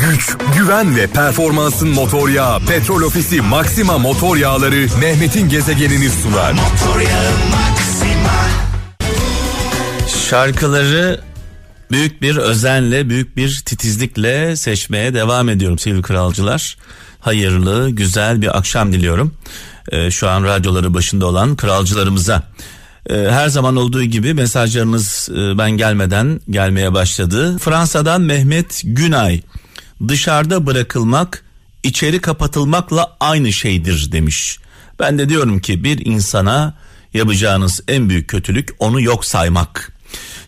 güç, güven ve performansın motor yağı Petrol Ofisi Maxima Motor Yağları Mehmet'in gezegenini sunar. Şarkıları büyük bir özenle, büyük bir titizlikle seçmeye devam ediyorum sevgili kralcılar. Hayırlı, güzel bir akşam diliyorum. Ee, şu an radyoları başında olan kralcılarımıza. Ee, her zaman olduğu gibi mesajlarınız e, ben gelmeden gelmeye başladı. Fransa'dan Mehmet Günay. Dışarıda bırakılmak içeri kapatılmakla aynı şeydir demiş. Ben de diyorum ki bir insana yapacağınız en büyük kötülük onu yok saymak.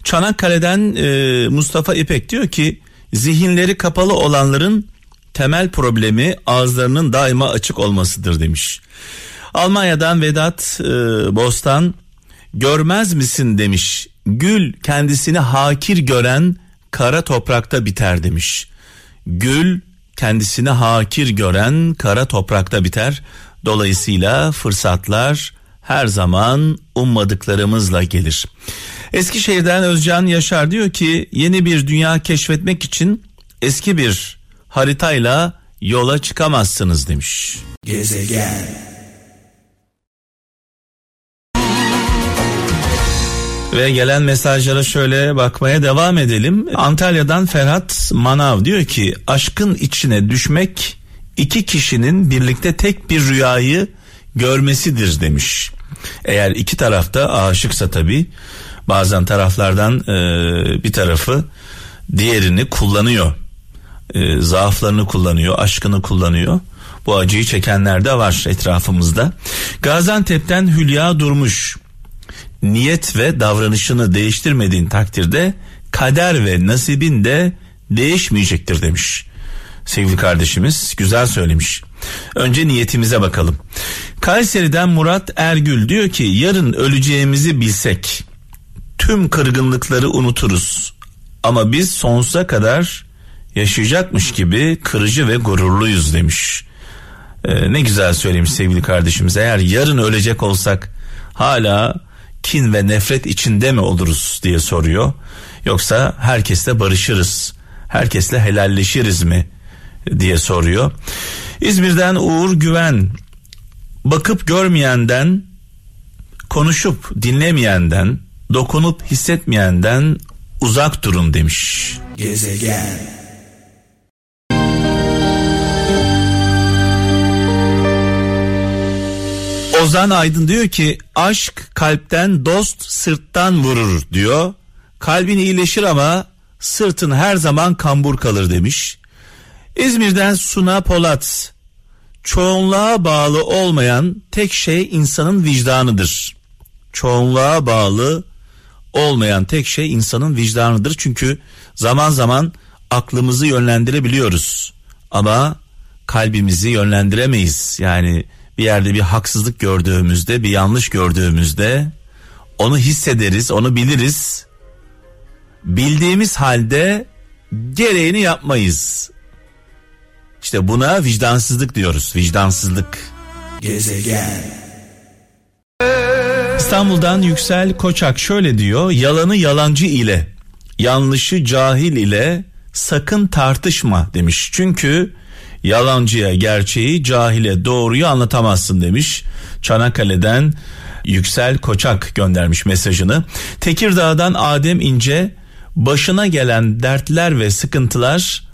Çanakkale'den e, Mustafa İpek diyor ki zihinleri kapalı olanların temel problemi ağızlarının daima açık olmasıdır demiş. Almanya'dan Vedat e, Bostan görmez misin demiş. Gül kendisini hakir gören kara toprakta biter demiş. Gül kendisini hakir gören kara toprakta biter. Dolayısıyla fırsatlar her zaman ummadıklarımızla gelir. Eskişehir'den Özcan Yaşar diyor ki yeni bir dünya keşfetmek için eski bir haritayla yola çıkamazsınız demiş. Gezegen Ve gelen mesajlara şöyle bakmaya devam edelim. Antalya'dan Ferhat Manav diyor ki aşkın içine düşmek iki kişinin birlikte tek bir rüyayı görmesidir demiş. Eğer iki tarafta aşıksa tabi bazen taraflardan e, bir tarafı diğerini kullanıyor. E, zaaflarını kullanıyor, aşkını kullanıyor. Bu acıyı çekenler de var etrafımızda. Gaziantep'ten Hülya Durmuş niyet ve davranışını değiştirmediğin takdirde kader ve nasibin de değişmeyecektir demiş. Sevgili kardeşimiz güzel söylemiş. Önce niyetimize bakalım. Kayseri'den Murat Ergül diyor ki yarın öleceğimizi bilsek tüm kırgınlıkları unuturuz. Ama biz sonsuza kadar yaşayacakmış gibi kırıcı ve gururluyuz demiş. Ee, ne güzel söylemiş sevgili kardeşimiz. Eğer yarın ölecek olsak hala kin ve nefret içinde mi oluruz diye soruyor. Yoksa herkesle barışırız, herkesle helalleşiriz mi diye soruyor. İzmir'den Uğur Güven bakıp görmeyenden, konuşup dinlemeyenden, dokunup hissetmeyenden uzak durun demiş. Gezegen Ozan Aydın diyor ki aşk kalpten dost sırttan vurur diyor. Kalbin iyileşir ama sırtın her zaman kambur kalır demiş. İzmir'den Suna Polat çoğunluğa bağlı olmayan tek şey insanın vicdanıdır. Çoğunluğa bağlı olmayan tek şey insanın vicdanıdır. Çünkü zaman zaman aklımızı yönlendirebiliyoruz ama kalbimizi yönlendiremeyiz. Yani bir yerde bir haksızlık gördüğümüzde, bir yanlış gördüğümüzde onu hissederiz, onu biliriz. Bildiğimiz halde gereğini yapmayız. İşte buna vicdansızlık diyoruz. Vicdansızlık. Gezegen. İstanbul'dan Yüksel Koçak şöyle diyor. Yalanı yalancı ile, yanlışı cahil ile sakın tartışma demiş. Çünkü Yalancıya gerçeği, cahile doğruyu anlatamazsın demiş. Çanakkale'den Yüksel Koçak göndermiş mesajını. Tekirdağ'dan Adem İnce başına gelen dertler ve sıkıntılar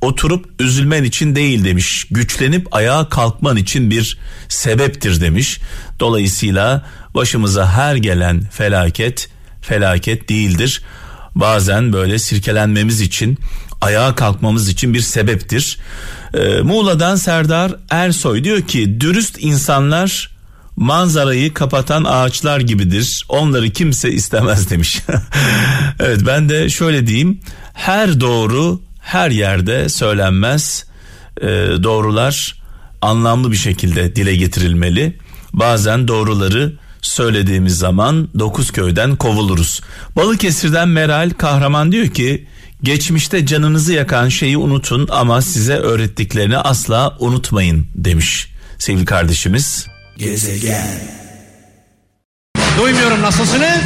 oturup üzülmen için değil demiş. Güçlenip ayağa kalkman için bir sebeptir demiş. Dolayısıyla başımıza her gelen felaket felaket değildir. Bazen böyle sirkelenmemiz için ayağa kalkmamız için bir sebeptir. Ee, Muğla'dan Serdar Ersoy diyor ki dürüst insanlar manzarayı kapatan ağaçlar gibidir. Onları kimse istemez demiş. evet ben de şöyle diyeyim. Her doğru her yerde söylenmez. Ee, doğrular anlamlı bir şekilde dile getirilmeli. Bazen doğruları söylediğimiz zaman dokuz köyden kovuluruz. Balıkesir'den Meral Kahraman diyor ki Geçmişte canınızı yakan şeyi unutun ama size öğrettiklerini asla unutmayın demiş sevgili kardeşimiz. Gezegen. Duymuyorum nasılsınız?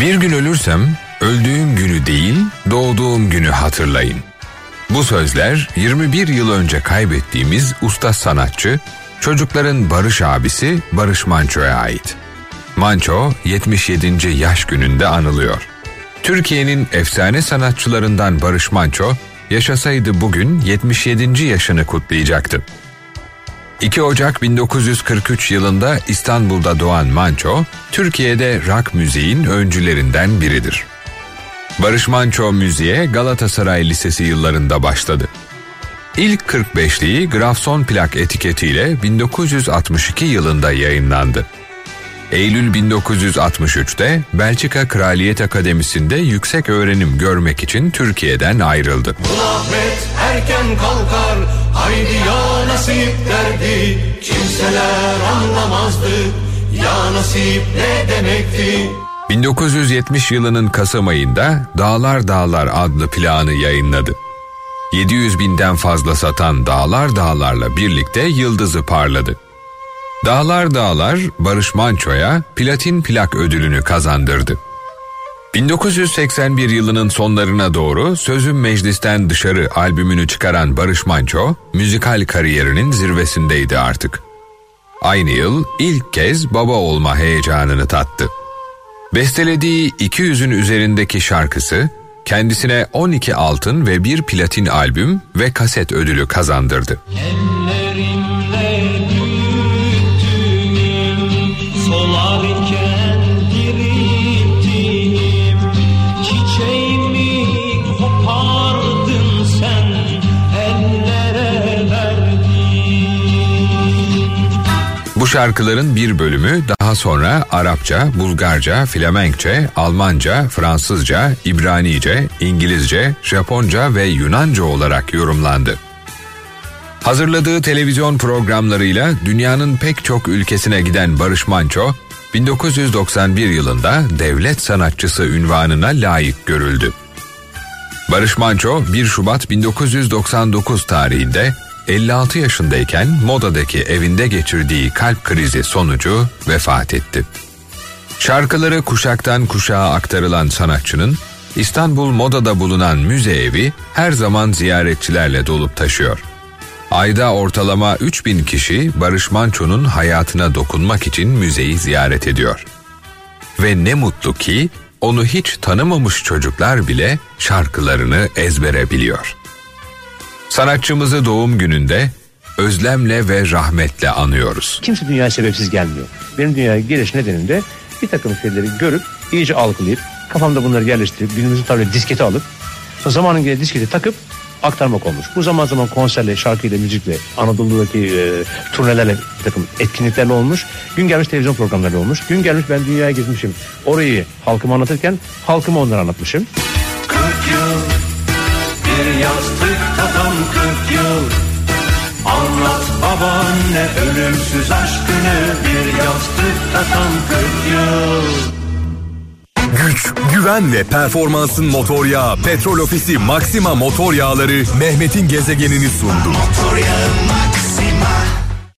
Bir gün ölürsem öldüğüm günü değil doğduğum günü hatırlayın. Bu sözler 21 yıl önce kaybettiğimiz usta sanatçı, çocukların Barış abisi Barış Manço'ya ait. Manço 77. yaş gününde anılıyor. Türkiye'nin efsane sanatçılarından Barış Manço, yaşasaydı bugün 77. yaşını kutlayacaktı. 2 Ocak 1943 yılında İstanbul'da doğan Manço, Türkiye'de rock müziğin öncülerinden biridir. Barış Manço müziğe Galatasaray Lisesi yıllarında başladı. İlk 45'liği Grafson plak etiketiyle 1962 yılında yayınlandı. Eylül 1963'te Belçika Kraliyet Akademisi'nde yüksek öğrenim görmek için Türkiye'den ayrıldı. Ahmet erken kalkar, haydi ya nasip derdi, kimseler anlamazdı, ya nasip ne demekti. 1970 yılının Kasım ayında Dağlar Dağlar adlı planı yayınladı. 700 binden fazla satan Dağlar Dağlar'la birlikte yıldızı parladı. Dağlar Dağlar Barış Manço'ya platin plak ödülünü kazandırdı. 1981 yılının sonlarına doğru Sözüm Meclis'ten Dışarı albümünü çıkaran Barış Manço, müzikal kariyerinin zirvesindeydi artık. Aynı yıl ilk kez baba olma heyecanını tattı. Bestelediği 200'ün üzerindeki şarkısı, kendisine 12 altın ve bir platin albüm ve kaset ödülü kazandırdı. Ellerimle şarkıların bir bölümü daha sonra Arapça, Bulgarca, Flemenkçe, Almanca, Fransızca, İbranice, İngilizce, Japonca ve Yunanca olarak yorumlandı. Hazırladığı televizyon programlarıyla dünyanın pek çok ülkesine giden Barış Manço, 1991 yılında devlet sanatçısı ünvanına layık görüldü. Barış Manço 1 Şubat 1999 tarihinde 56 yaşındayken Moda'daki evinde geçirdiği kalp krizi sonucu vefat etti. Şarkıları kuşaktan kuşağa aktarılan sanatçının İstanbul Moda'da bulunan müze evi her zaman ziyaretçilerle dolup taşıyor. Ayda ortalama 3000 kişi Barış Manço'nun hayatına dokunmak için müzeyi ziyaret ediyor. Ve ne mutlu ki onu hiç tanımamış çocuklar bile şarkılarını ezbere biliyor. Sanatçımızı doğum gününde özlemle ve rahmetle anıyoruz. Kimse dünyaya sebepsiz gelmiyor. Benim dünyaya geliş nedenimde bir takım şeyleri görüp iyice algılayıp kafamda bunları yerleştirip günümüzün tabiri disketi alıp zamanın gereği disketi takıp aktarmak olmuş. Bu zaman zaman konserle, şarkıyla, müzikle, Anadolu'daki e, turnelerle bir takım etkinliklerle olmuş. Gün gelmiş televizyon programları olmuş. Gün gelmiş ben dünyaya gitmişim. Orayı halkıma anlatırken halkıma onları anlatmışım. 40 yıl bir yastık babaanne ölümsüz aşkını bir yastık takan 40 yıl Güç, güven ve performansın motor yağı Petrol Ofisi Maxima motor yağları Mehmet'in gezegenini sundu. Motor yağı